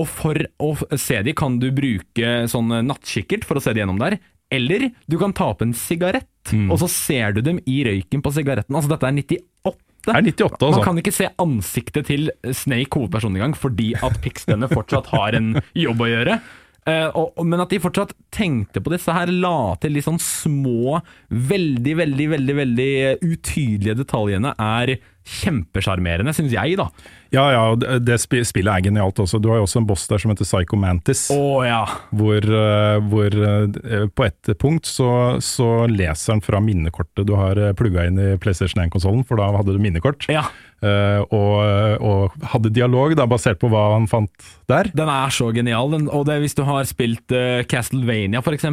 A: og for å se de kan du bruke sånn nattkikkert for å se de gjennom der. Eller du kan ta opp en sigarett, og så ser du dem i røyken på sigaretten. Altså dette er 98.
B: Det er 98, altså.
A: Man kan ikke se ansiktet til Snake, hovedpersonen, engang, fordi at Pixdene fortsatt har en jobb å gjøre. Uh, og, og- men at de fortsatt tenkte på disse her, la til litt sånn små, veldig, veldig, veldig veldig utydelige detaljene, er kjempesjarmerende, syns jeg, da.
B: Ja, ja, og det, det spillet er genialt også. Du har jo også en boss der som heter Psycho Mantis.
A: Oh, ja.
B: Hvor, eh, hvor eh, på et punkt så, så leser han fra minnekortet du har eh, plugga inn i PlayStation 1-konsollen, for da hadde du minnekort.
A: ja.
B: Og, og hadde dialog da, basert på hva han fant der.
A: Den er så genial. Den, og det, hvis du har spilt eh, Castlevania f.eks.,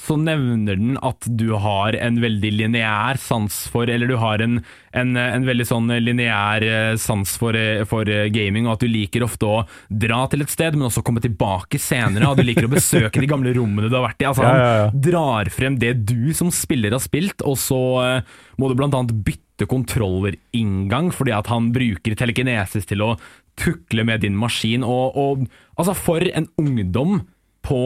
A: så nevner den at du har en veldig lineær sans for Eller du har en, en, en veldig sånn lineær sans for, for eh, gaming, og at du liker ofte å dra til et sted, men også komme tilbake senere. Og du liker å besøke de gamle rommene du har vært i. Altså,
B: Ja, ja, ja.
A: Han drar frem det du som spiller har spilt, og så eh, må du blant annet bytte kontrollerinngang, fordi at han bruker telekinesis til å tukle med din maskin. Og, og altså, for en ungdom på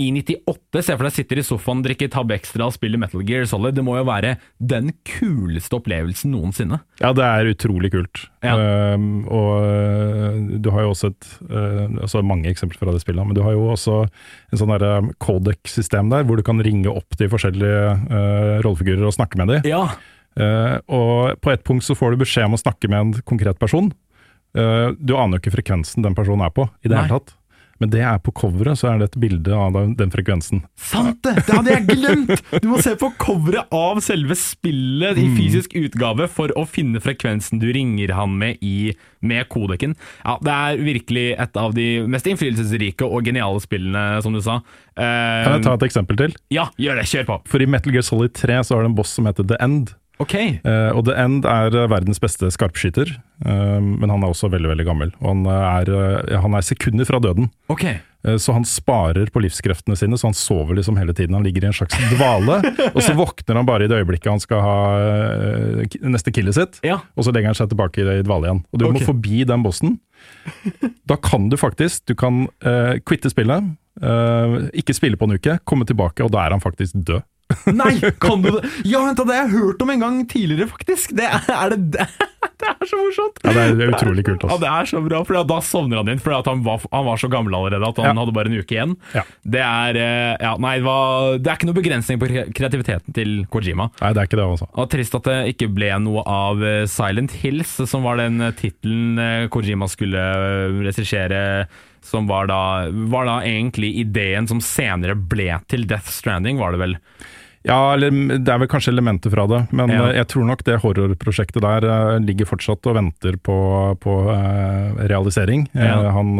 A: i 98, se for deg sitter i sofaen, drikker Tab Extra og spiller Metal Gear Solid. Det må jo være den kuleste opplevelsen noensinne.
B: Ja, det er utrolig kult.
A: Ja.
B: Um, og uh, du har jo også et uh, altså mange eksempler fra det spillet, men du har jo også en sånn derre codec-system der, hvor du kan ringe opp de forskjellige uh, rollefigurer og snakke med dem.
A: Ja,
B: Uh, og på et punkt så får du beskjed om å snakke med en konkret person. Uh, du aner jo ikke frekvensen den personen er på i det
A: Nei.
B: hele tatt. Men det er på coveret, så er det et bilde av den, frekvensen.
A: sant det! Det hadde jeg glemt! Du må se på coveret av selve spillet i fysisk utgave for å finne frekvensen du ringer han med i, med kodeken. Ja, det er virkelig et av de mest innflytelsesrike og geniale spillene, som du sa. Uh,
B: Kan jeg ta et eksempel til?
A: Ja, gjør det! Kjør på!
B: For i Metal Gear Solid 3 så har du en boss som heter The End.
A: Ok.
B: Uh, og The End er eh, verdens beste skarpskyter, uh, men han er også veldig veldig gammel. Og han er, uh, han er sekunder fra døden,
A: okay.
B: Eh, så han sparer på livskreftene sine, så han sover liksom hele tiden. Han ligger i en slags dvale, (laughs) og så våkner han bare i det øyeblikket han skal ha eh, neste killet sitt,
A: Ja.
B: og så legger han seg tilbake i dvale igjen. Og du
A: okay.
B: må forbi den bossen. Da kan du faktisk, du kan eh, quitte spillet, eh, ikke spille på en uke, komme tilbake, og da er han faktisk død.
A: Nei, kan du det? Ja, vent det har jeg hørt om en gang tidligere, faktisk. Det er, er det det? Det er så morsomt!
B: Ja, det er, det er utrolig kult. Også.
A: Ja,
B: Altså.
A: det er så bra, for da sovner han inn, for han han var så gammel allerede at han
B: Ja.
A: hadde bare en uke igjen.
B: Ja.
A: Det er eh, ja, nei, det, var, det er ikke noe begrensning på kreativiteten til Kojima.
B: Nei, det er ikke det, altså.
A: Og Trist at det ikke ble noe av eh, Silent Hills, som var den eh, tittelen Kojima skulle regissere. Som var da, var da egentlig ideen som senere ble til Death Stranding, var det vel?
B: Ja, det er vel kanskje elementer fra det, men
A: Ja.
B: eh, jeg tror nok det horrorprosjektet der eh, ligger fortsatt og venter på, på eh, realisering.
A: Ja.
B: Han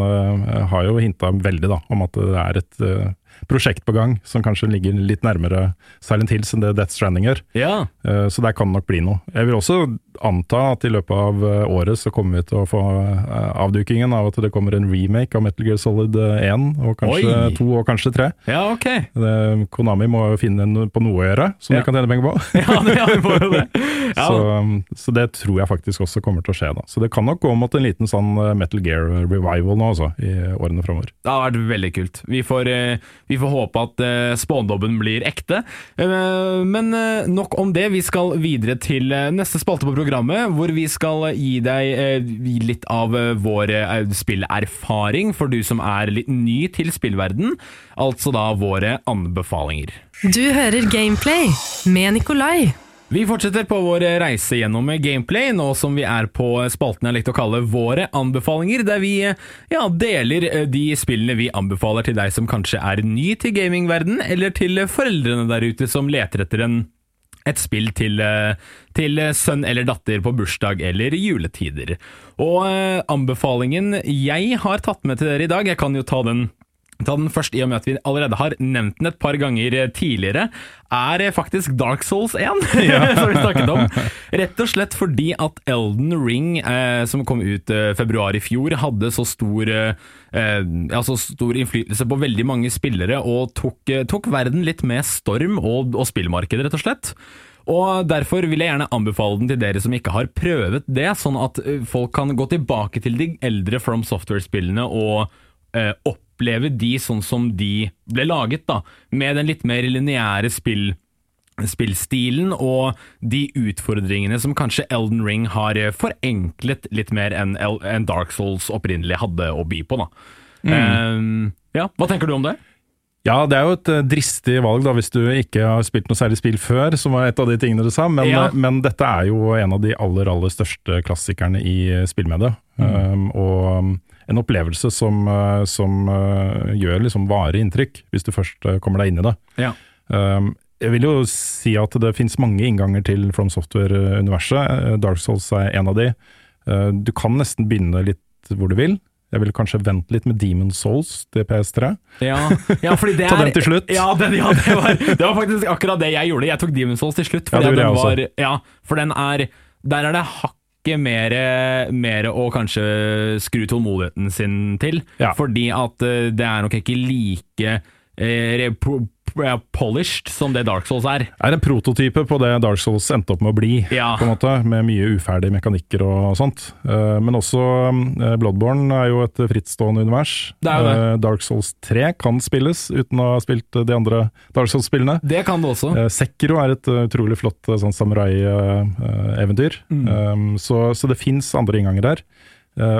B: har jo hinta veldig da, om at det er et prosjekt på gang som kanskje ligger litt nærmere Silent Hills enn det Death Stranding gjør.
A: Ja.
B: Så der kan det nok bli noe. Jeg vil også anta at i løpet av eh, året så kommer vi til å få eh, avdukingen av at det kommer en remake av Metal Gear Solid eh, 1, og kanskje
A: Oi.
B: 2 og kanskje 3.
A: ja, ok.
B: Det, Konami må jo finne en, på noe å gjøre, som
A: Ja.
B: de kan tjene penger på. (laughs)
A: Ja, det, ja, vi må jo det. (laughs) Ja.
B: Så, um, så det tror jeg faktisk også kommer til å skje. da. Så det kan nok gå mot en liten sånn eh, Metal Gear revival nå, altså, i årene framover.
A: Det har vært veldig kult. Vi får, eh, vi får håpe at spåndobben spådommen blir ekte. Eh, Men eh, nok om det. Vi skal videre til eh, neste spalte på programmet, hvor vi skal gi deg eh, litt av eh, vår eh, spillerfaring for du som er litt ny til spillverden. Altså da våre anbefalinger.
C: Du hører Gameplay med Nikolai.
A: Vi fortsetter på vår reise gjennom gameplay, nå som vi er på spalten jeg likte å kalle Våre anbefalinger, der vi ja, deler de spillene vi anbefaler til deg som kanskje er ny til gamingverden, eller til foreldrene der ute som leter etter en et spill til, eh, til sønn eller datter på bursdag eller juletider. Og eh, anbefalingen jeg har tatt med til dere i dag, jeg kan jo ta den Ta den først i og med at vi allerede har nevnt den et par ganger tidligere, er faktisk Dark Souls 1, (laughs) som vi snakket om. Rett og slett fordi at Elden Ring, eh, som kom ut eh, februar i fjor, hadde så stor, eh, eh, ja, så stor innflytelse på veldig mange spillere, og tok, eh, tok verden litt med storm og, og spillmarkedet, rett og slett. Og Derfor vil jeg gjerne anbefale den til dere som ikke har prøvet det, sånn at eh, folk kan gå tilbake til de eldre From Software-spillene og eh, oppleve de sånn som de ble laget, da, med den litt mer lineære spill spillstilen og de utfordringene som kanskje Elden Ring har eh, forenklet litt mer enn Dark Souls opprinnelig hadde å by på. Da. Eh, ja, Hva tenker du om det?
B: Ja, det er jo et eh, dristig valg da, hvis du ikke har spilt noe særlig spill før, som var et av de tingene du sa, men,
A: Ja.
B: eh, men dette er jo en av de aller, aller største klassikerne i spillmediet. spillmediet. Um, og um, en opplevelse som, eh, som uh, gjør liksom varig inntrykk, hvis du først eh, kommer deg inn i det.
A: Ja.
B: Um, jeg vil jo si at det finnes mange innganger til From Software-universet. Eh, Dark Souls er en av de. Uh, Du kan nesten begynne litt hvor du vil. Jeg ville kanskje vente litt med Demon Souls til PS3.
A: Ja, ja fordi det (laughs)
B: Ta
A: er
B: den til slutt.
A: Ja, den, ja det, var, det var faktisk akkurat det jeg gjorde. Jeg tok Demon's Souls til slutt.
B: Ja, det gjorde jeg
A: var, ja, for den er Der er det hakket mer, mer å kanskje skru tålmodigheten sin til.
B: Ja.
A: Fordi at eh, det er nok ikke like eh, polished som det Dark Souls er.
B: er en prototype på det Dark Souls endte opp med å bli,
A: Ja.
B: på en måte, med mye uferdige mekanikker og sånt. Eh, Men også eh, Bloodborne er jo et frittstående univers.
A: Det det.
B: Dark Souls 3 kan spilles uten å ha spilt de andre Dark Souls-spillene.
A: Det kan det også.
B: Sekiro er et utrolig flott sånn samurai-eventyr.
A: Mm.
B: Så, så det fins andre innganger der.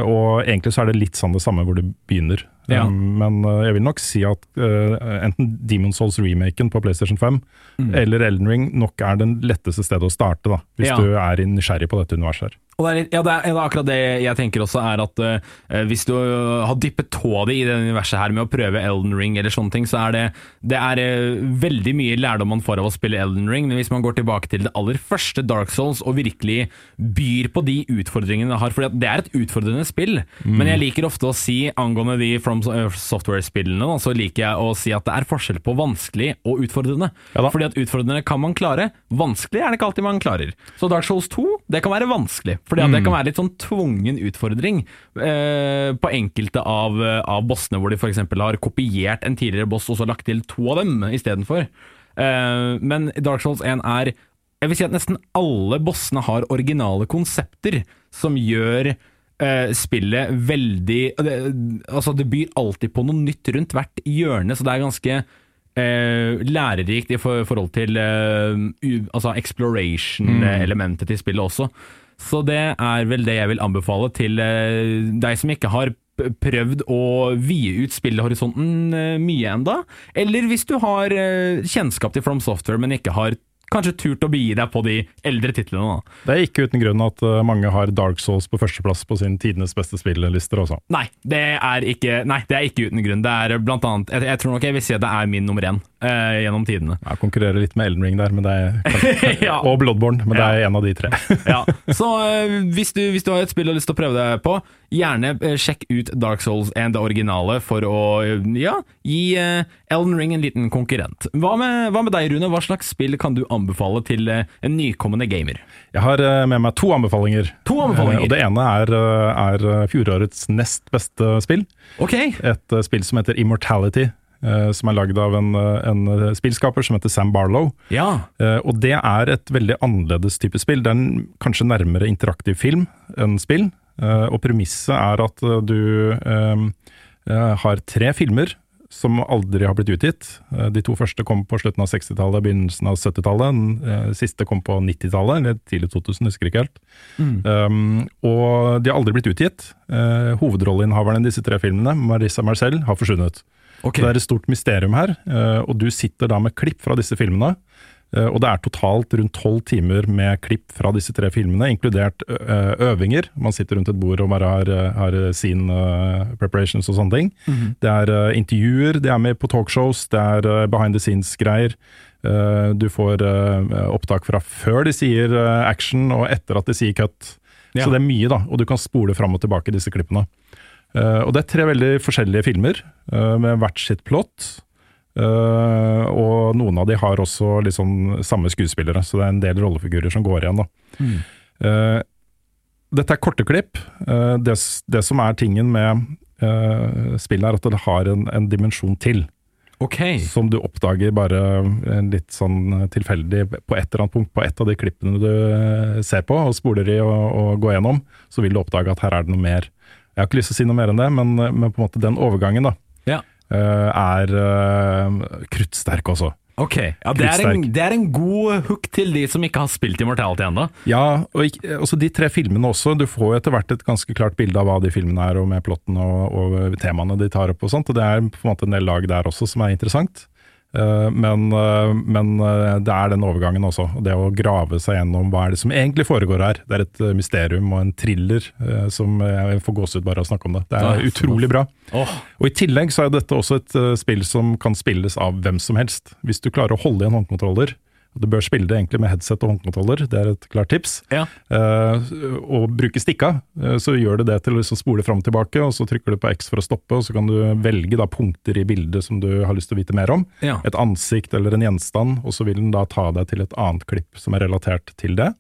B: Og egentlig så er det litt sånn det samme hvor det begynner.
A: Ja.
B: Um, men uh, jeg vil nok si at uh, enten Demon Souls-remaken på PlayStation 5
A: Mm.
B: eller Elden Ring nok er den letteste stedet å starte, da, hvis
A: Ja.
B: du er nysgjerrig på dette universet. her.
A: Og det er, litt- ja, det er, det er akkurat det jeg tenker også, er at uh, hvis du har dyppet tåa di i det universet her med å prøve Elden Ring eller sånne ting, så er det, det er uh, veldig mye lærdom man får av å spille Elden Ring, men hvis man går tilbake til det aller første Dark Souls og virkelig byr på de utfordringene det har, for det er et utfordrende spill, men jeg liker ofte å si angående de From Software-spillene, så liker jeg å si at det er forskjell på vanskelig og utfordrende.
B: Ja.
A: Fordi at utfordrende kan man klare, vanskelig er det ikke alltid man klarer. Så Dark Souls 2, det kan være vanskelig, fordi at det kan være litt sånn tvungen utfordring eh, på enkelte av, av bossene, hvor de f.eks. har kopiert en tidligere boss og så lagt til to av dem istedenfor. Eh, men Dark Souls 1 er Jeg vil si at nesten alle bossene har originale konsepter som gjør eh, spillet veldig det, Altså, det byr alltid på noe nytt rundt hvert hjørne, så det er ganske eh, lærerikt i for, forhold til eh, u, altså exploration-elementet til spillet også. Så det er vel det jeg vil anbefale til eh, deg som ikke har prøvd å vie ut spillhorisonten eh, mye enda, eller hvis du har eh, kjennskap til From Software, men ikke har kanskje turt å begi deg på de eldre titlene. da.
B: Det er ikke uten grunn at mange har Dark Souls på førsteplass på sin tidenes beste spillelister også.
A: Nei, det er ikke, nei, det er ikke uten grunn. Det er blant annet, jeg, jeg tror nok jeg vil si at det er min nummer én eh, gjennom tidene.
B: Jeg konkurrerer litt med Elden Ring der, men det er, (laughs)
A: Ja.
B: og Bloodborne, men det er en av de tre. (laughs)
A: Ja, så eh, hvis, du, hvis du har et spill du har lyst til å prøve deg på, gjerne eh, sjekk ut Dark Souls 1, det originale, for å eh, ja, gi eh, Elden Ring en liten konkurrent. Hva med, hva med deg, Rune? Hva slags spill kan du anbefale til eh, en nykommende gamer?
B: Jeg har med meg to anbefalinger.
A: To anbefalinger?
B: Og det ene er, er fjorårets nest beste spill.
A: Okay.
B: Et spill som heter Immortality. Eh, Som er lagd av en, eh, en eh, spillskaper som heter Sam Barlow.
A: ja.
B: Og det er et veldig annerledes type spill. Det er en, kanskje nærmere interaktiv film enn spill. Og premisset er at du eh, har tre filmer som aldri har blitt utgitt. De to første kom på slutten av 60-tallet, begynnelsen av 70-tallet. Den siste kom på 90-tallet, eller tidlig 2000, husker ikke helt. Um, og de har aldri blitt utgitt. Uh, hovedrolleinnehaverne i disse tre filmene, Marissa Marcel, har forsvunnet.
A: Ok.
B: Så det er et stort mysterium her, eh, og du sitter da med klipp fra disse filmene. eh, Og det er totalt rundt tolv timer med klipp fra disse tre filmene, inkludert øvinger. Man sitter rundt et bord og bare har, eh, har scene eh, preparations og sånne ting. Det er eh, intervjuer, det er med på talkshows, det er eh, behind the scenes-greier. Eh, Du får eh, opptak fra før de sier eh, action, og etter at de sier cut.
A: Ja.
B: Så det er mye, da, og du kan spole fram og tilbake disse klippene. Eh, og det er tre veldig forskjellige filmer, eh, med hvert sitt plott. Eh, og noen av de har også liksom samme skuespillere, så det er en del rollefigurer som går igjen. Da. Eh, dette er korte klipp. Det, det som er tingen med spillet, er at det har en, en dimensjon til.
A: Okay.
B: Som du oppdager bare litt sånn tilfeldig på et eller annet punkt på et av de klippene du ser på og spoler i og, og går gjennom, så vil du oppdage at her er det noe mer. Jeg har ikke lyst til å si noe mer enn det, men, men på en måte den overgangen da,
A: Ja.
B: eh, er eh, kruttsterk også.
A: Ok, ja, det, er en, det er en god hook til de som ikke har spilt Immortality ennå.
B: Ja, og ikke, også de tre filmene også. Du får jo etter hvert et ganske klart bilde av hva de filmene er, og med plotten og, og temaene de tar opp og sånt. Og det er på en måte en del lag der også som er interessant. Eh, men, eh, men eh, det er den overgangen også. Det å grave seg gjennom hva er det som egentlig foregår her. Det er et mysterium og en thriller som jeg får gåsehud bare av å snakke om det. Det er utrolig bra. Og I tillegg så er dette også et spill som kan spilles av hvem som helst. Hvis du klarer å holde i en håndkontroller, du bør spille det egentlig med headset og håndkontroller, det er et klart tips,
A: ja.
B: eh, og bruke stikka, eh, så gjør du det til å spole fram og tilbake, og så trykker du på X for å stoppe, og så kan du velge da punkter i bildet som du har lyst til å vite mer om.
A: Ja.
B: Et ansikt eller en gjenstand, og så vil den da ta deg til et annet klipp som er relatert til det.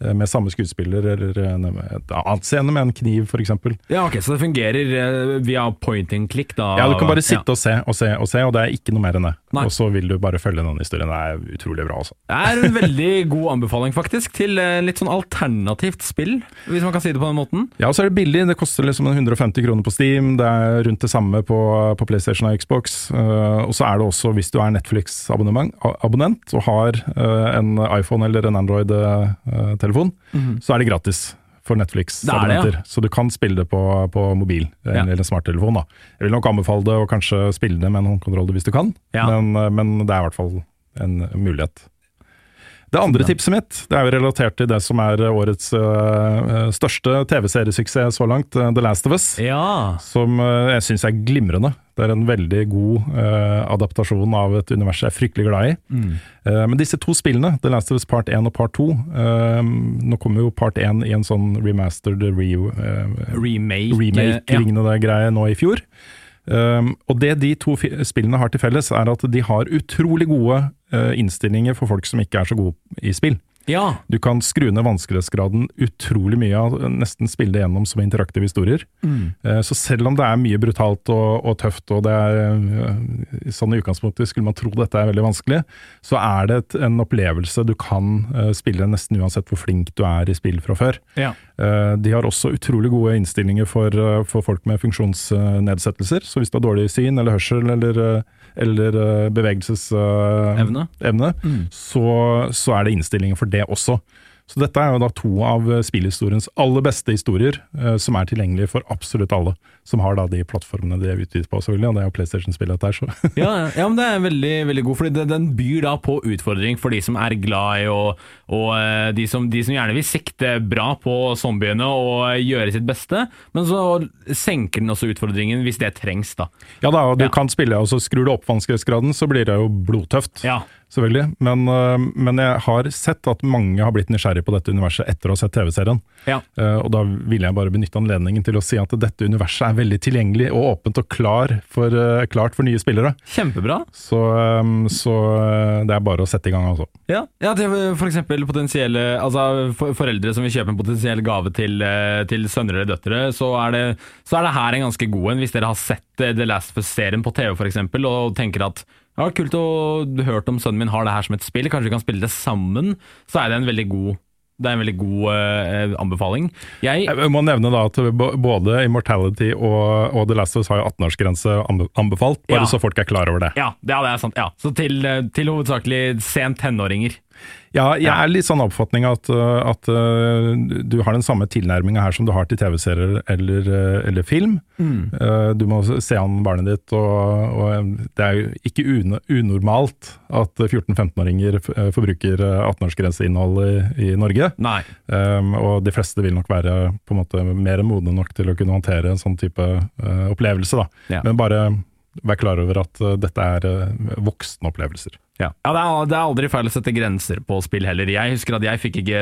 B: Eh, med samme skuespiller eller en, et annet scene med en kniv, f.eks.
A: Ja, ok, Så det fungerer eh, via point and click, da?
B: Ja, du kan bare sitte og se og se og se, og det er ikke noe mer enn det.
A: Nei.
B: Og så vil du bare følge denne historien. Det er utrolig bra, altså.
A: Det er en veldig god anbefaling, faktisk, til eh, litt sånn alternativt spill, hvis man kan si det på den måten.
B: Ja, og så er det billig. Det koster liksom 150 kroner på Steam. Det er rundt det samme på, på PlayStation og Xbox. Eh, og så er det også, hvis du er Netflix-abonnent og har eh, en iPhone eller en Android-telefon, så er det gratis for
A: Mhm. Det det,
B: Netflix-abonnenter. Så du kan spille det på, på mobil eh,
A: Ja.
B: eller smarttelefon. da. Jeg vil nok anbefale det, og kanskje spille det med en håndkontroll hvis du kan,
A: Ja.
B: men, eh, men det er i hvert fall en mulighet. Det andre tipset mitt det er jo relatert til det som er årets uh, største TV-seriesuksess så langt, eh, The Last of Us.
A: Ja.
B: Som uh, jeg syns er glimrende. Det er en veldig god uh, adaptasjon av et univers jeg er fryktelig glad i. Eh, men disse to spillene, The Last of Us Part 1 og Part 2 eh, Nå kommer jo Part 1 i en sånn remastered re,
A: remake-lignende
B: remake-lignende greie nå i fjor. Og det de to spillene har til felles, er at de har utrolig gode innstillinger for folk som ikke er så gode i spill.
A: Ja.
B: Du kan skru ned vanskelighetsgraden utrolig mye, nesten spille det gjennom som interaktive historier. Mm. Så selv om det er mye brutalt og, og tøft, og det er eh, sånn i utgangspunktet skulle man tro dette er veldig vanskelig, så er det et, en opplevelse du kan eh, spille nesten uansett hvor flink du er i spill fra før.
A: ja.
B: Eh, De har også utrolig gode innstillinger for, eh, for folk med funksjonsnedsettelser. Så hvis du har dårlig syn eller hørsel eller, eh, eller bevegelsesevne,
A: Evne.
B: så, så er det innstillinger for det også. Så dette er jo da to av spillhistoriens aller beste historier, som er tilgjengelige for absolutt alle. Som har da de plattformene de er utvist på, selvfølgelig. Og det er jo PlayStation-spillet dette her, så
A: Ja, ja, men det er veldig, veldig god, fordi det, den byr da på utfordring for de som er glad i og, og eh, de, som, de som gjerne vil sikte bra på zombiene og eh, gjøre sitt beste, men så senker den også utfordringen hvis det trengs, da.
B: Ja da, og du
A: Ja.
B: kan spille, og så skrur du opp vanskelighetsgraden, så blir det jo blodtøft.
A: Ja.
B: Selvfølgelig. Men, øh, men jeg har sett at mange har blitt nysgjerrig på dette universet etter å ha sett TV-serien.
A: Ja.
B: Eh, og da ville jeg bare benytte anledningen til å si at dette universet er veldig tilgjengelig og åpent og klar for, klart for nye spillere.
A: Kjempebra.
B: Så, så det er bare å sette i gang, altså.
A: Ja, ja for eksempel potensielle altså for, foreldre som vil kjøpe en potensiell gave til, eh, til sønner eller døtre, så er, det, så er det her en ganske god en. Hvis dere har sett eh, The Last of Us-serien på TV for eksempel, og tenker at ja, kult å hørt om sønnen min har det her som et spill, kanskje vi kan spille det sammen, så er det en veldig god det er en veldig god uh, anbefaling. Jeg,
B: Jeg må nevne da at både Immortality og, og The Last of Us har jo 18-årsgrense anbefalt, bare
A: Ja.
B: så folk er klar over det.
A: ja, det, ja, det er sant. Ja. Så til, til hovedsakelig sent tenåringer.
B: Ja, jeg er litt sånn oppfatning at, uh, at uh, du har den samme tilnærminga her som du har til TV-serier eller, uh, eller film. Mm. Du må se an barnet ditt, og, og det er jo ikke unormalt at 14-15-åringer uh, forbruker uh, 18-årsgrenseinnhold i, i Norge.
A: Nei.
B: Um, og de fleste vil nok være på en måte mer modne nok til å kunne håndtere en sånn type uh, opplevelse. Da.
A: Ja.
B: Men bare vær klar over at uh, dette er uh, voksne opplevelser.
A: Ja, ja det, er, det er aldri feil å sette grenser på spill heller. Jeg husker at jeg fikk ikke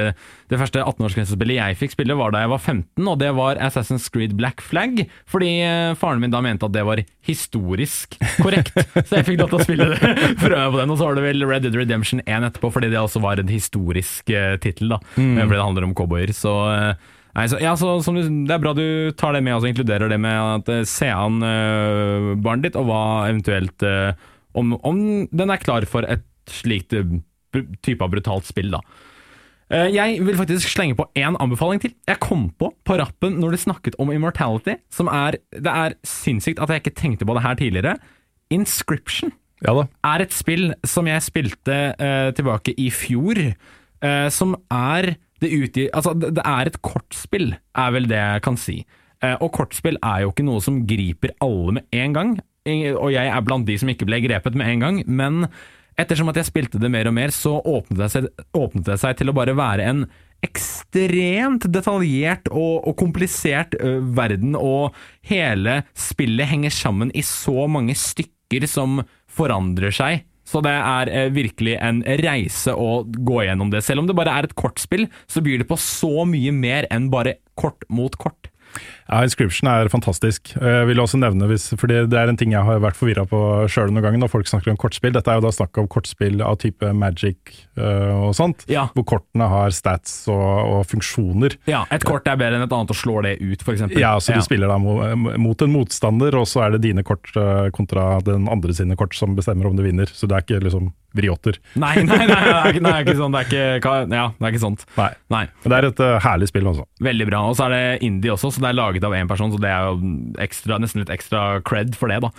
A: Det første 18-årsgrensespillet jeg fikk spille, var da jeg var 15, og det var Assassin's Creed Black Flag. Fordi eh, faren min da mente at det var historisk korrekt, (laughs) så jeg fikk lov til å spille det. (laughs) Prøve på den, Og så var det vel Red Dead Redemption 1 etterpå, fordi det altså var en historisk tittel, da. mm. Fordi det handler om cowboyer. Så eh, Nei, så, ja, så, du, Det er bra du tar det med, altså inkluderer det med at eh, se an uh, barnet ditt, og hva eventuelt uh, om, om den er klar for et slikt type av brutalt spill, da. Jeg vil faktisk slenge på én anbefaling til. Jeg kom på på rappen når du snakket om Immortality, som er Det er sinnssykt at jeg ikke tenkte på det her tidligere. Inscription
B: Ja
A: er et spill som jeg spilte uh, tilbake i fjor, uh, som er det utgir, Altså, det, er et kortspill, er vel det jeg kan si. Eh, og kortspill er jo ikke noe som griper alle med en gang, og jeg er blant de som ikke ble grepet med en gang, men ettersom at jeg spilte det mer og mer, så åpnet det seg, åpnet det seg til å bare være en ekstremt detaljert og, og komplisert ø, verden, og hele spillet henger sammen i så mange stykker som forandrer seg. Så det er eh, virkelig en reise å gå gjennom det. Selv om det bare er et kortspill, så byr det på så mye mer enn bare kort mot kort.
B: Ja, Inscription er fantastisk. Jeg vil også nevne, hvis, fordi det er en ting jeg har vært forvirra på sjøl noen ganger når folk snakker om kortspill. Dette er jo da snakk om kortspill av type Magic uh, og sånt,
A: Ja.
B: hvor kortene har stats og, og funksjoner.
A: Ja, Et kort er bedre enn et annet og slår det ut, f.eks.
B: Ja, så du spiller da mo- mot en motstander, og så er det dine kort eh, kontra den andre sine kort som bestemmer om du vinner. Så det er ikke liksom vriotter.
A: Nei, nei, nei, det er ikke, det er ikke sånn. Det er ikke, ja, det er ikke sånt.
B: Nei.
A: Nei.
B: Men det er et uh, herlig spill, altså.
A: Veldig bra. Og så er det indie også, så det er laget av én person, så det er jo ekstra, nesten litt ekstra cred for det, da.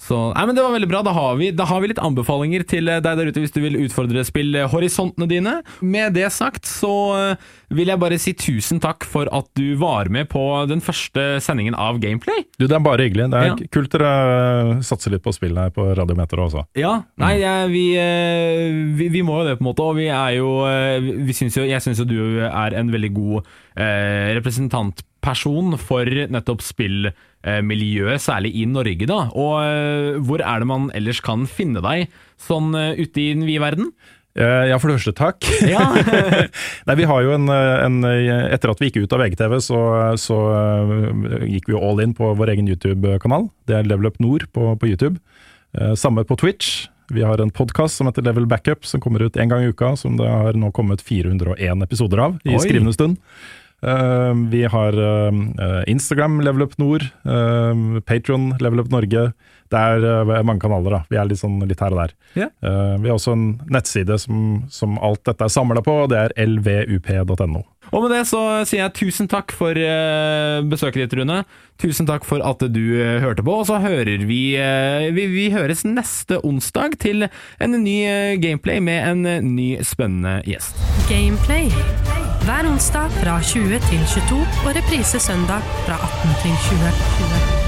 A: Så, nei, men Det var veldig bra. Da har, vi, da har vi litt anbefalinger til deg der ute hvis du vil utfordre spillhorisontene dine. Med det sagt så eh, vil jeg bare si tusen takk for at du var med på den første sendingen av Gameplay.
B: Du, Det er bare hyggelig. Det er
A: Ja.
B: kult dere eh, satser litt på spill her på Radiometer også.
A: Ja, nei, jeg, vi, eh, vi, vi må jo det, på en måte. Og vi er jo, eh, vi synes jo Jeg syns jo du er en veldig god eh, representantperson for nettopp spillmiljøet, særlig i Norge, da. Og eh, hvor er det man ellers kan finne deg sånn eh, ute i den vide verden?
B: Eh, Ja, for det første, takk.
A: Ja, (laughs)
B: Nei, vi har jo en, en Etter at vi gikk ut av VGTV, så, så gikk vi jo all in på vår egen YouTube-kanal. Det er Level Up Nord på, på YouTube. Samme på Twitch. Vi har en podkast som heter Level Backup, som kommer ut én gang i uka. Som det har nå kommet 401 episoder av i
A: Oi.
B: skrivende stund. Eh, vi har eh, Instagram Level Up Nord, uh, Patron Level Up Norge. Det er eh, mange kanaler, da. Vi er litt, sånn, litt her og der.
A: Yeah.
B: Eh, vi har også en nettside som, som alt dette er samla på, og det er lvup.no.
A: Og med det så sier jeg tusen takk for eh, besøket ditt, Rune. Tusen takk for at du eh, hørte på. Og så hører vi, eh, vi Vi høres neste onsdag til en ny gameplay med en ny spennende gjest.
C: Gameplay. Hver onsdag fra 20 til 22 og reprise søndag fra 18 til 20.